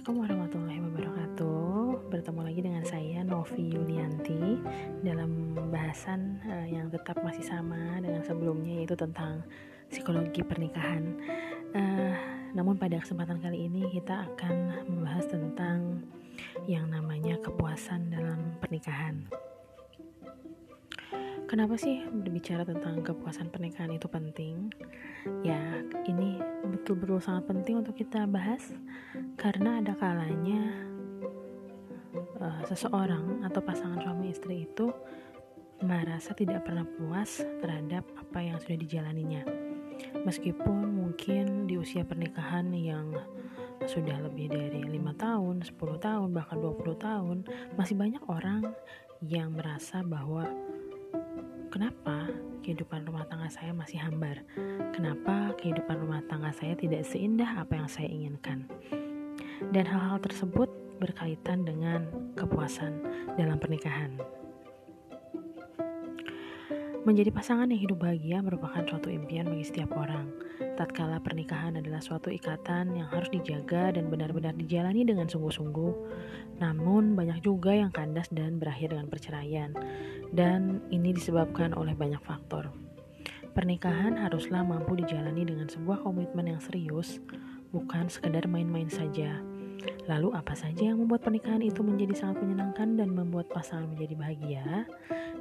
Assalamualaikum warahmatullahi wabarakatuh. Bertemu lagi dengan saya Novi Yulianti dalam bahasan uh, yang tetap masih sama dengan sebelumnya yaitu tentang psikologi pernikahan. Uh, namun pada kesempatan kali ini kita akan membahas tentang yang namanya kepuasan dalam pernikahan. Kenapa sih berbicara tentang kepuasan pernikahan itu penting? Ya, ini betul-betul sangat penting untuk kita bahas karena ada kalanya uh, seseorang atau pasangan suami istri itu merasa tidak pernah puas terhadap apa yang sudah dijalaninya. Meskipun mungkin di usia pernikahan yang sudah lebih dari lima tahun, 10 tahun, bahkan 20 tahun, masih banyak orang yang merasa bahwa Kenapa kehidupan rumah tangga saya masih hambar? Kenapa kehidupan rumah tangga saya tidak seindah apa yang saya inginkan? Dan hal-hal tersebut berkaitan dengan kepuasan dalam pernikahan. Menjadi pasangan yang hidup bahagia merupakan suatu impian bagi setiap orang. Tatkala pernikahan adalah suatu ikatan yang harus dijaga dan benar-benar dijalani dengan sungguh-sungguh. Namun banyak juga yang kandas dan berakhir dengan perceraian dan ini disebabkan oleh banyak faktor. Pernikahan haruslah mampu dijalani dengan sebuah komitmen yang serius, bukan sekedar main-main saja. Lalu apa saja yang membuat pernikahan itu menjadi sangat menyenangkan dan membuat pasangan menjadi bahagia?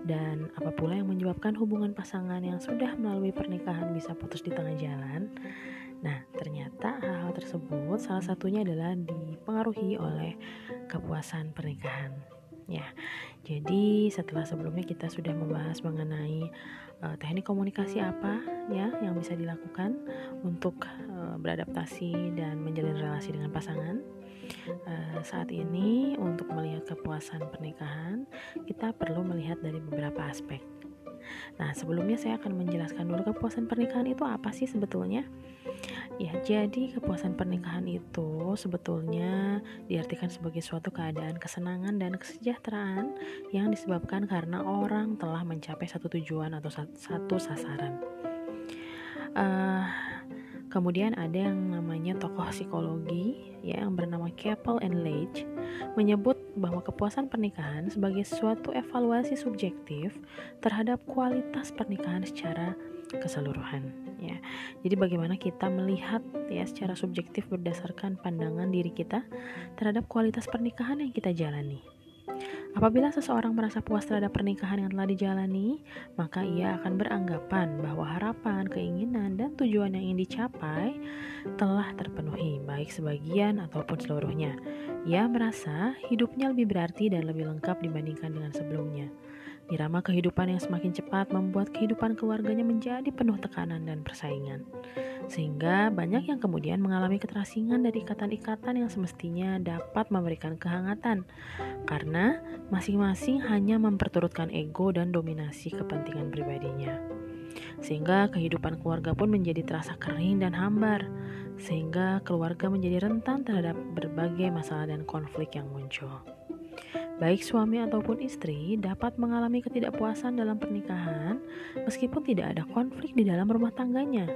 Dan apa pula yang menyebabkan hubungan pasangan yang sudah melalui pernikahan bisa putus di tengah jalan? Nah, ternyata hal-hal tersebut salah satunya adalah dipengaruhi oleh kepuasan pernikahan ya. Jadi setelah sebelumnya kita sudah membahas mengenai uh, teknik komunikasi apa ya yang bisa dilakukan untuk uh, beradaptasi dan menjalin relasi dengan pasangan. Uh, saat ini untuk melihat kepuasan pernikahan kita perlu melihat dari beberapa aspek. Nah, sebelumnya saya akan menjelaskan dulu kepuasan pernikahan itu apa sih sebetulnya. Ya, jadi kepuasan pernikahan itu sebetulnya diartikan sebagai suatu keadaan kesenangan dan kesejahteraan yang disebabkan karena orang telah mencapai satu tujuan atau satu sasaran. Uh, kemudian ada yang namanya tokoh psikologi ya yang bernama Keppel and Leitch menyebut bahwa kepuasan pernikahan sebagai suatu evaluasi subjektif terhadap kualitas pernikahan secara keseluruhan ya. Jadi bagaimana kita melihat ya secara subjektif berdasarkan pandangan diri kita terhadap kualitas pernikahan yang kita jalani. Apabila seseorang merasa puas terhadap pernikahan yang telah dijalani, maka ia akan beranggapan bahwa harapan, keinginan, dan tujuan yang ingin dicapai telah terpenuhi, baik sebagian ataupun seluruhnya. Ia merasa hidupnya lebih berarti dan lebih lengkap dibandingkan dengan sebelumnya. Irama kehidupan yang semakin cepat membuat kehidupan keluarganya menjadi penuh tekanan dan persaingan. Sehingga banyak yang kemudian mengalami keterasingan dari ikatan-ikatan yang semestinya dapat memberikan kehangatan karena masing-masing hanya memperturutkan ego dan dominasi kepentingan pribadinya. Sehingga kehidupan keluarga pun menjadi terasa kering dan hambar, sehingga keluarga menjadi rentan terhadap berbagai masalah dan konflik yang muncul. Baik suami ataupun istri dapat mengalami ketidakpuasan dalam pernikahan meskipun tidak ada konflik di dalam rumah tangganya.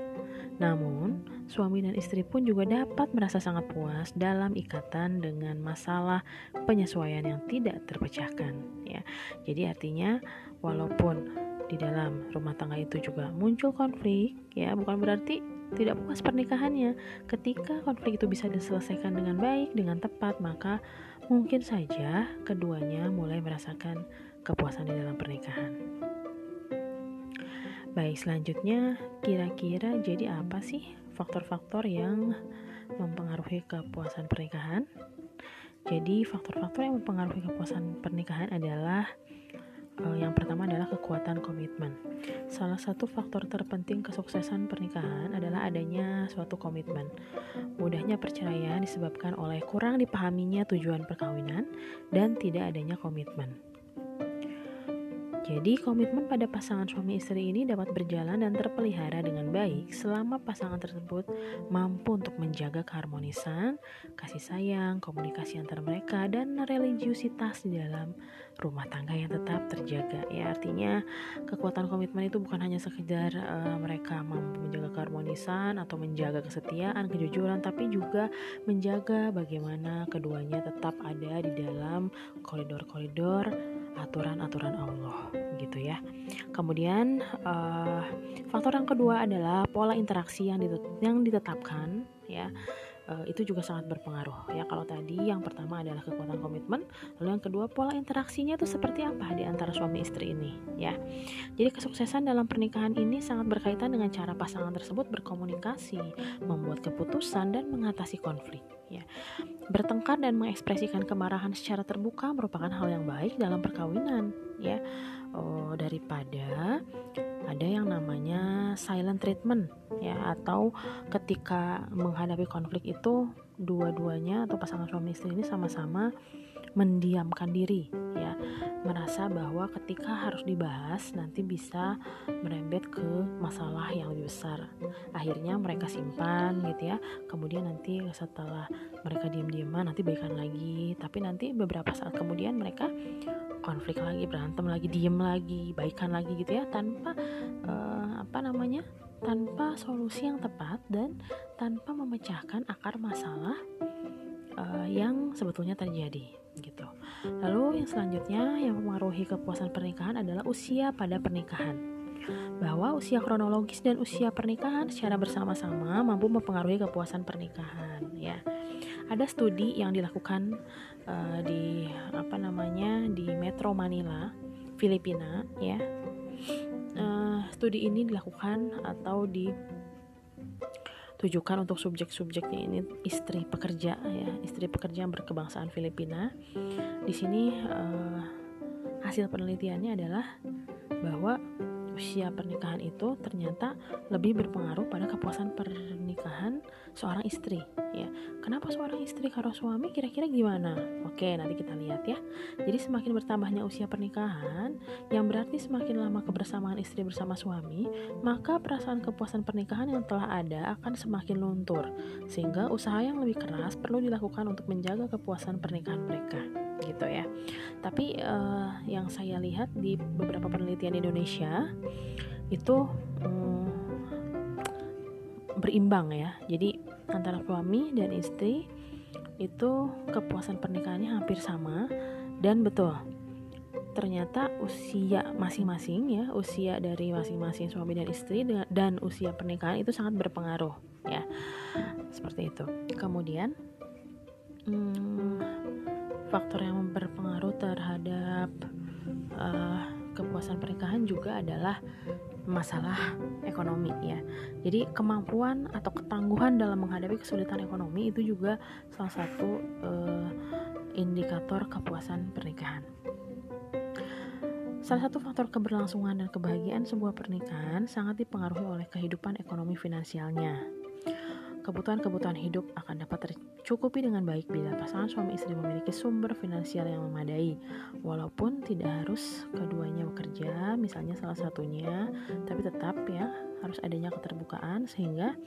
Namun, suami dan istri pun juga dapat merasa sangat puas dalam ikatan dengan masalah penyesuaian yang tidak terpecahkan, ya. Jadi artinya walaupun di dalam rumah tangga itu juga muncul konflik, ya, bukan berarti tidak puas pernikahannya. Ketika konflik itu bisa diselesaikan dengan baik, dengan tepat, maka mungkin saja keduanya mulai merasakan kepuasan di dalam pernikahan. Baik, selanjutnya kira-kira jadi apa sih faktor-faktor yang mempengaruhi kepuasan pernikahan? Jadi, faktor-faktor yang mempengaruhi kepuasan pernikahan adalah yang pertama adalah kekuatan komitmen. Salah satu faktor terpenting kesuksesan pernikahan adalah adanya suatu komitmen. Mudahnya perceraian disebabkan oleh kurang dipahaminya tujuan perkawinan dan tidak adanya komitmen. Jadi, komitmen pada pasangan suami istri ini dapat berjalan dan terpelihara dengan baik selama pasangan tersebut mampu untuk menjaga keharmonisan, kasih sayang, komunikasi antar mereka, dan religiusitas di dalam rumah tangga yang tetap terjaga. Ya, artinya kekuatan komitmen itu bukan hanya sekedar uh, mereka mampu menjaga keharmonisan atau menjaga kesetiaan, kejujuran, tapi juga menjaga bagaimana keduanya tetap ada di dalam koridor-koridor aturan-aturan Allah gitu ya. Kemudian uh, faktor yang kedua adalah pola interaksi yang yang ditetapkan ya. Uh, itu juga sangat berpengaruh. Ya kalau tadi yang pertama adalah kekuatan komitmen lalu yang kedua pola interaksinya itu seperti apa di antara suami istri ini ya. Jadi kesuksesan dalam pernikahan ini sangat berkaitan dengan cara pasangan tersebut berkomunikasi membuat keputusan dan mengatasi konflik ya. Bertengkar dan mengekspresikan kemarahan secara terbuka merupakan hal yang baik dalam perkawinan, ya. Oh, daripada ada yang namanya silent treatment, ya, atau ketika menghadapi konflik itu dua-duanya atau pasangan suami istri ini sama-sama mendiamkan diri ya. Merasa bahwa ketika harus dibahas nanti bisa merembet ke masalah yang lebih besar. Akhirnya mereka simpan gitu ya. Kemudian nanti setelah mereka diam-diaman nanti baikan lagi. Tapi nanti beberapa saat kemudian mereka konflik lagi berantem lagi diem lagi baikan lagi gitu ya. Tanpa uh, apa namanya tanpa solusi yang tepat dan tanpa memecahkan akar masalah uh, yang sebetulnya terjadi gitu. Lalu yang selanjutnya yang mempengaruhi kepuasan pernikahan adalah usia pada pernikahan. Bahwa usia kronologis dan usia pernikahan secara bersama-sama mampu mempengaruhi kepuasan pernikahan ya. Ada studi yang dilakukan uh, di apa namanya di Metro Manila, Filipina ya. Uh, studi ini dilakukan atau di tujukan untuk subjek-subjeknya ini istri pekerja ya istri pekerja yang berkebangsaan Filipina. Di sini uh, hasil penelitiannya adalah bahwa usia pernikahan itu ternyata lebih berpengaruh pada kepuasan pernikahan seorang istri ya. Kenapa seorang istri karo suami? Kira-kira gimana? Oke nanti kita lihat ya. Jadi semakin bertambahnya usia pernikahan yang berarti semakin lama kebersamaan istri bersama suami maka perasaan kepuasan pernikahan yang telah ada akan semakin luntur sehingga usaha yang lebih keras perlu dilakukan untuk menjaga kepuasan pernikahan mereka gitu ya. Tapi uh, yang saya lihat di beberapa penelitian Indonesia itu um, berimbang ya. Jadi antara suami dan istri itu kepuasan pernikahannya hampir sama. Dan betul ternyata usia masing-masing ya usia dari masing-masing suami dan istri dan usia pernikahan itu sangat berpengaruh ya. Seperti itu. Kemudian hmm, faktor yang berpengaruh terhadap uh, kepuasan pernikahan juga adalah masalah ekonomi ya. Jadi kemampuan atau ketangguhan dalam menghadapi kesulitan ekonomi itu juga salah satu uh, indikator kepuasan pernikahan. Salah satu faktor keberlangsungan dan kebahagiaan sebuah pernikahan sangat dipengaruhi oleh kehidupan ekonomi finansialnya. Kebutuhan-kebutuhan hidup akan dapat tercukupi dengan baik bila pasangan suami istri memiliki sumber finansial yang memadai. Walaupun tidak harus keduanya bekerja, misalnya salah satunya, tapi tetap ya harus adanya keterbukaan sehingga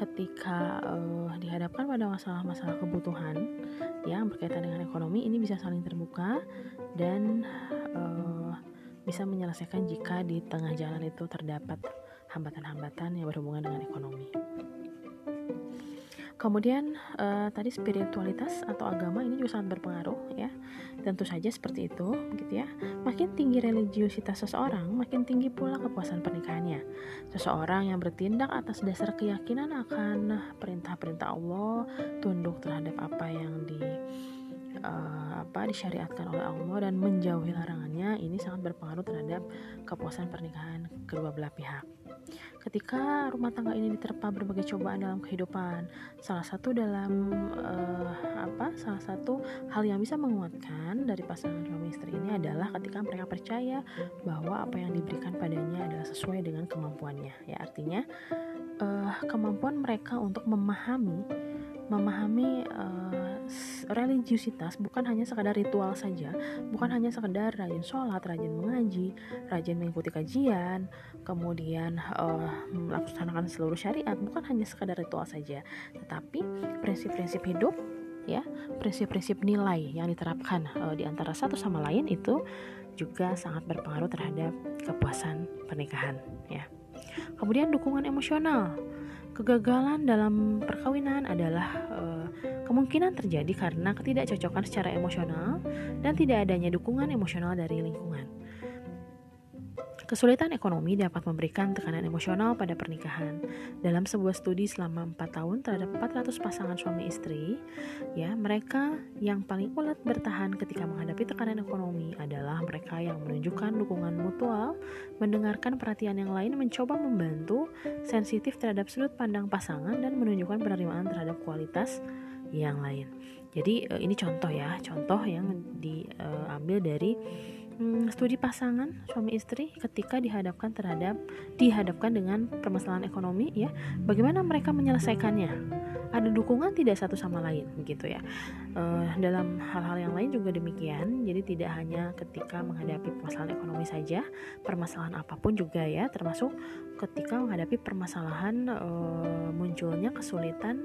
ketika uh, dihadapkan pada masalah-masalah kebutuhan yang berkaitan dengan ekonomi ini bisa saling terbuka dan uh, bisa menyelesaikan jika di tengah jalan itu terdapat hambatan-hambatan yang berhubungan dengan ekonomi. Kemudian uh, tadi spiritualitas atau agama ini juga sangat berpengaruh ya. Tentu saja seperti itu gitu ya. Makin tinggi religiusitas seseorang, makin tinggi pula kepuasan pernikahannya. Seseorang yang bertindak atas dasar keyakinan akan perintah-perintah Allah, tunduk terhadap apa yang di uh, apa disyariatkan oleh Allah dan menjauhi larangannya ini sangat berpengaruh terhadap kepuasan pernikahan kedua belah pihak. Ketika rumah tangga ini diterpa berbagai cobaan dalam kehidupan, salah satu dalam uh, apa? Salah satu hal yang bisa menguatkan dari pasangan suami istri ini adalah ketika mereka percaya bahwa apa yang diberikan padanya adalah sesuai dengan kemampuannya. Ya, artinya uh, kemampuan mereka untuk memahami memahami uh, religiusitas bukan hanya sekadar ritual saja, bukan hanya sekadar rajin sholat, rajin mengaji, rajin mengikuti kajian, kemudian uh, melaksanakan seluruh syariat, bukan hanya sekadar ritual saja, tetapi prinsip-prinsip hidup ya, prinsip-prinsip nilai yang diterapkan uh, di antara satu sama lain itu juga sangat berpengaruh terhadap kepuasan pernikahan ya. Kemudian dukungan emosional Kegagalan dalam perkawinan adalah uh, kemungkinan terjadi karena ketidakcocokan secara emosional dan tidak adanya dukungan emosional dari lingkungan. Kesulitan ekonomi dapat memberikan tekanan emosional pada pernikahan. Dalam sebuah studi selama 4 tahun terhadap 400 pasangan suami istri, ya, mereka yang paling ulet bertahan ketika menghadapi tekanan ekonomi adalah mereka yang menunjukkan dukungan mutual, mendengarkan perhatian yang lain, mencoba membantu, sensitif terhadap sudut pandang pasangan dan menunjukkan penerimaan terhadap kualitas yang lain. Jadi eh, ini contoh ya, contoh yang diambil dari hmm, studi pasangan suami istri ketika dihadapkan terhadap dihadapkan dengan permasalahan ekonomi ya. Bagaimana mereka menyelesaikannya? Ada dukungan tidak satu sama lain gitu ya. Uh, dalam hal-hal yang lain juga demikian. Jadi tidak hanya ketika menghadapi permasalahan ekonomi saja permasalahan apa pun juga ya termasuk ketika menghadapi permasalahan uh, munculnya kesulitan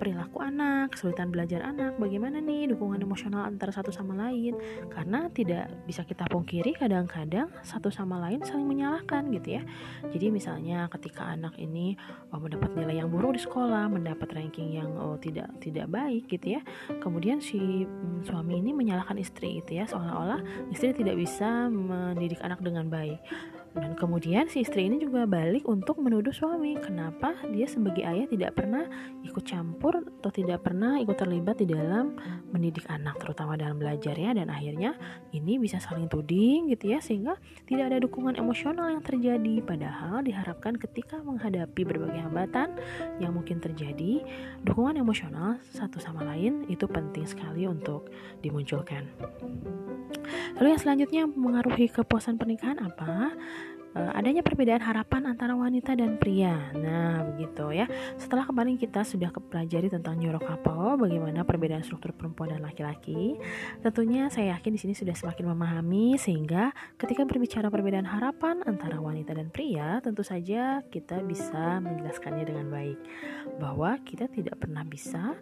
perilaku anak, kesulitan belajar anak, bagaimana nih dukungan emosional antara satu sama lain. Karena tidak bisa kita pungkiri kadang-kadang satu sama lain saling menyalahkan gitu ya. Jadi misalnya ketika anak ini oh, mendapat nilai yang buruk di sekolah, mendapat ranking yang oh, tidak tidak baik gitu ya. Kemudian si mm, suami ini menyalahkan istri gitu ya, seolah-olah istri tidak bisa mendidik anak dengan baik. Dan kemudian si istri ini juga balik untuk menuduh suami kenapa dia sebagai ayah tidak pernah ikut campur atau tidak pernah ikut terlibat di dalam mendidik anak terutama dalam belajar ya dan akhirnya ini bisa saling tuding gitu ya sehingga tidak ada dukungan emosional yang terjadi padahal diharapkan ketika menghadapi berbagai hambatan yang mungkin terjadi dukungan emosional satu sama lain itu penting sekali untuk dimunculkan. Lalu yang selanjutnya mengaruhi kepuasan pernikahan apa? Uh, adanya perbedaan harapan antara wanita dan pria. Nah, begitu ya. Setelah kemarin kita sudah pelajari tentang couple, bagaimana perbedaan struktur perempuan dan laki-laki. Tentunya saya yakin di sini sudah semakin memahami sehingga ketika berbicara perbedaan harapan antara wanita dan pria, tentu saja kita bisa menjelaskannya dengan baik bahwa kita tidak pernah bisa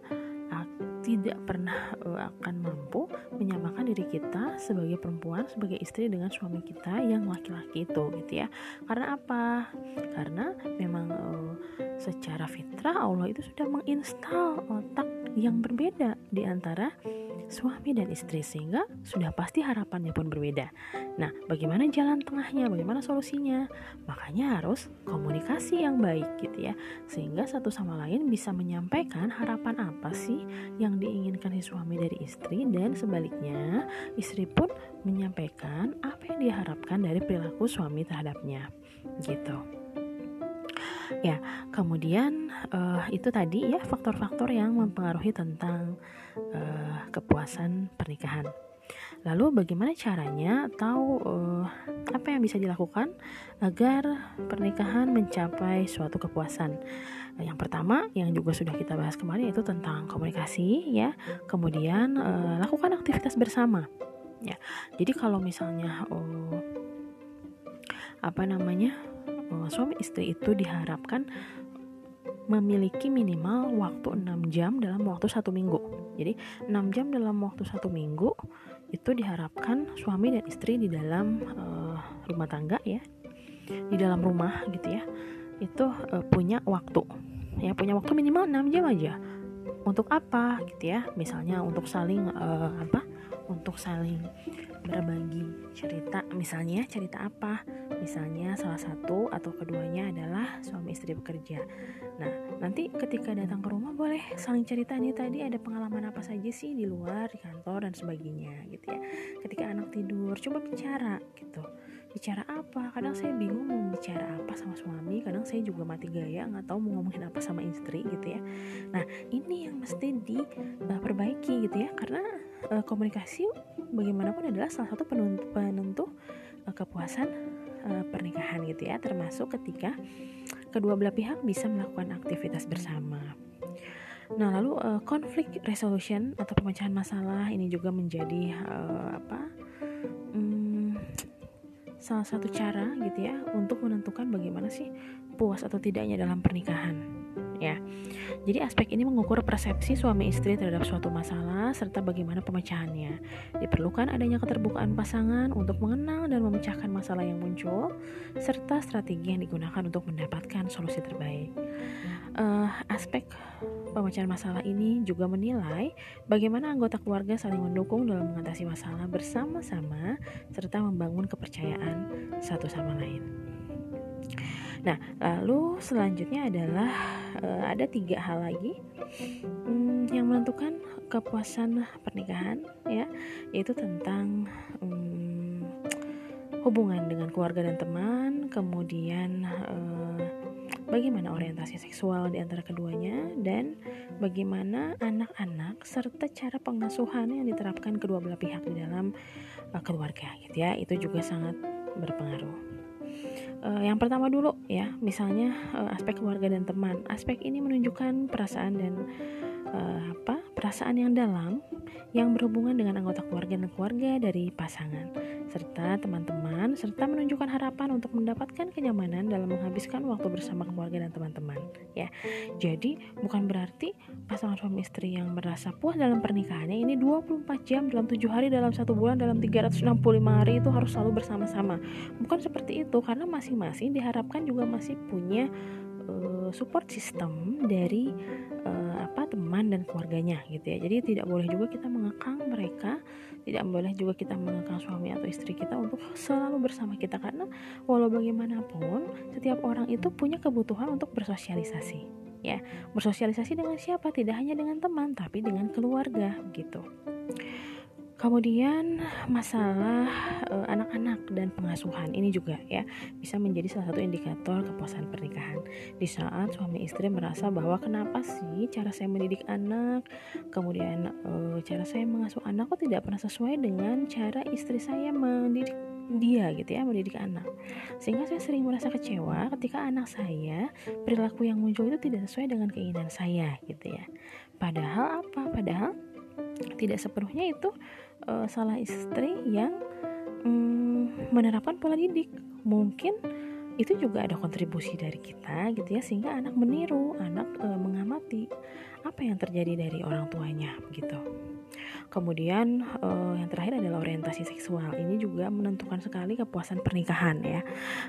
tidak pernah uh, akan mampu menyamakan diri kita sebagai perempuan sebagai istri dengan suami kita yang laki-laki itu gitu ya karena apa karena memang uh, secara fitrah Allah itu sudah menginstal otak yang berbeda di antara suami dan istri sehingga sudah pasti harapannya pun berbeda. Nah, bagaimana jalan tengahnya? Bagaimana solusinya? Makanya harus komunikasi yang baik gitu ya. Sehingga satu sama lain bisa menyampaikan harapan apa sih yang diinginkan si suami dari istri dan sebaliknya istri pun menyampaikan apa yang diharapkan dari perilaku suami terhadapnya. Gitu. Ya, kemudian uh, itu tadi ya faktor-faktor yang mempengaruhi tentang uh, kepuasan pernikahan. Lalu bagaimana caranya atau uh, apa yang bisa dilakukan agar pernikahan mencapai suatu kepuasan? Yang pertama yang juga sudah kita bahas kemarin itu tentang komunikasi ya. Kemudian uh, lakukan aktivitas bersama. Ya. Jadi kalau misalnya uh, apa namanya? suami istri itu diharapkan memiliki minimal waktu 6 jam dalam waktu satu minggu. Jadi 6 jam dalam waktu satu minggu itu diharapkan suami dan istri di dalam uh, rumah tangga ya, di dalam rumah gitu ya, itu uh, punya waktu, ya punya waktu minimal 6 jam aja. Untuk apa gitu ya? Misalnya untuk saling uh, apa? Untuk saling berbagi cerita misalnya cerita apa misalnya salah satu atau keduanya adalah suami istri bekerja nah nanti ketika datang ke rumah boleh saling cerita nih tadi ada pengalaman apa saja sih di luar di kantor dan sebagainya gitu ya ketika anak tidur coba bicara gitu bicara apa kadang saya bingung mau bicara apa sama suami kadang saya juga mati gaya nggak tahu mau ngomongin apa sama istri gitu ya nah ini yang mesti diperbaiki gitu ya karena uh, komunikasi bagaimanapun adalah salah satu penentu, penentu uh, kepuasan uh, pernikahan gitu ya termasuk ketika kedua belah pihak bisa melakukan aktivitas bersama Nah, lalu uh, konflik resolution atau pemecahan masalah ini juga menjadi uh, apa? Salah satu cara gitu ya untuk menentukan bagaimana sih puas atau tidaknya dalam pernikahan ya. Jadi aspek ini mengukur persepsi suami istri terhadap suatu masalah serta bagaimana pemecahannya. Diperlukan adanya keterbukaan pasangan untuk mengenal dan memecahkan masalah yang muncul serta strategi yang digunakan untuk mendapatkan solusi terbaik. Uh, aspek pemecahan masalah ini juga menilai bagaimana anggota keluarga saling mendukung dalam mengatasi masalah bersama-sama serta membangun kepercayaan satu sama lain. Nah, lalu selanjutnya adalah uh, ada tiga hal lagi um, yang menentukan kepuasan pernikahan, ya, yaitu tentang um, hubungan dengan keluarga dan teman, kemudian uh, bagaimana orientasi seksual di antara keduanya, dan bagaimana anak-anak serta cara pengasuhan yang diterapkan kedua belah pihak di dalam uh, keluarga, gitu ya, itu juga sangat berpengaruh. Uh, yang pertama dulu ya, misalnya uh, aspek keluarga dan teman. Aspek ini menunjukkan perasaan dan uh, apa? perasaan yang dalam yang berhubungan dengan anggota keluarga dan keluarga dari pasangan serta teman-teman serta menunjukkan harapan untuk mendapatkan kenyamanan dalam menghabiskan waktu bersama keluarga dan teman-teman ya. Jadi bukan berarti pasangan suami istri yang merasa puas dalam pernikahannya ini 24 jam dalam tujuh hari dalam satu bulan dalam 365 hari itu harus selalu bersama-sama. Bukan seperti itu karena masing-masing diharapkan juga masih punya uh, support system dari uh, apa teman dan keluarganya gitu ya. Jadi tidak boleh juga kita mengekang mereka tidak boleh juga kita mengekang suami atau istri kita untuk selalu bersama kita. Karena walau bagaimanapun setiap orang itu punya kebutuhan untuk bersosialisasi ya. Bersosialisasi dengan siapa? Tidak hanya dengan teman tapi dengan keluarga gitu Kemudian masalah eh, anak-anak dan pengasuhan ini juga ya bisa menjadi salah satu indikator kepuasan pernikahan. Di saat suami istri merasa bahwa kenapa sih cara saya mendidik anak, kemudian uh, cara saya mengasuh anak kok tidak pernah sesuai dengan cara istri saya mendidik dia gitu ya mendidik anak. Sehingga saya sering merasa kecewa ketika anak saya perilaku yang muncul itu tidak sesuai dengan keinginan saya gitu ya. Padahal apa? Padahal tidak sepenuhnya itu uh, salah istri yang um, menerapkan pola didik. Mungkin itu juga ada kontribusi dari kita gitu ya sehingga anak meniru anak e, mengamati apa yang terjadi dari orang tuanya gitu kemudian e, yang terakhir adalah orientasi seksual. Ini juga menentukan sekali kepuasan pernikahan ya.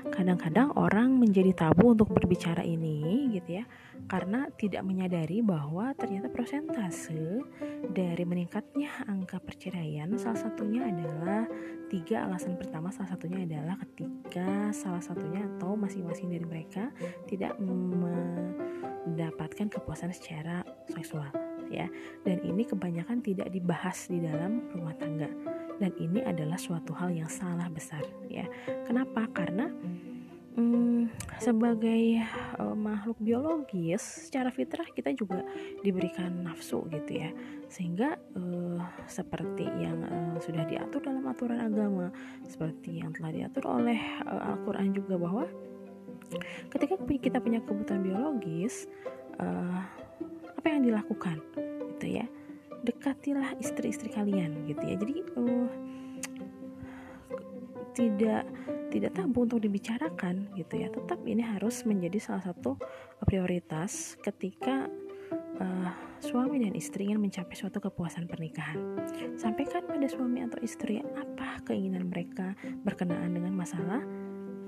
Kadang-kadang orang menjadi tabu untuk berbicara ini gitu ya karena tidak menyadari bahwa ternyata prosentase dari meningkatnya angka perceraian salah satunya adalah tiga alasan pertama salah satunya adalah ketika salah satunya atau masing-masing dari mereka tidak mendapatkan kepuasan secara seksual ya. Dan ini kebanyakan tidak dibahas di dalam rumah tangga. Dan ini adalah suatu hal yang salah besar ya. Kenapa? Karena hmm, sebagai uh, makhluk biologis secara fitrah kita juga diberikan nafsu gitu ya. Sehingga uh, seperti yang uh, sudah diatur dalam aturan agama seperti yang telah diatur oleh uh, Al-Quran juga bahwa ketika kita punya kebutuhan biologis uh, apa yang dilakukan gitu ya. Dekatilah istri-istri kalian gitu ya. Jadi uh, tidak tidak tabu untuk dibicarakan gitu ya. Tetap ini harus menjadi salah satu prioritas ketika uh, suami dan istri ingin mencapai suatu kepuasan pernikahan. Sampaikan pada suami atau istri apa keinginan mereka berkenaan dengan masalah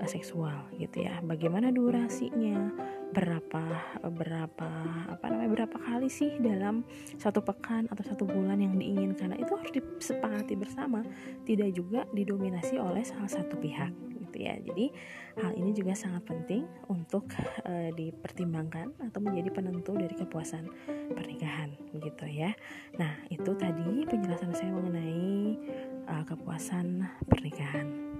seksual gitu ya bagaimana durasinya berapa berapa apa namanya berapa kali sih dalam satu pekan atau satu bulan yang diinginkan nah, itu harus disepakati bersama tidak juga didominasi oleh salah satu pihak gitu ya. Jadi hal ini juga sangat penting untuk uh, dipertimbangkan atau menjadi penentu dari kepuasan pernikahan gitu ya. Nah, itu tadi penjelasan saya mengenai uh, kepuasan pernikahan.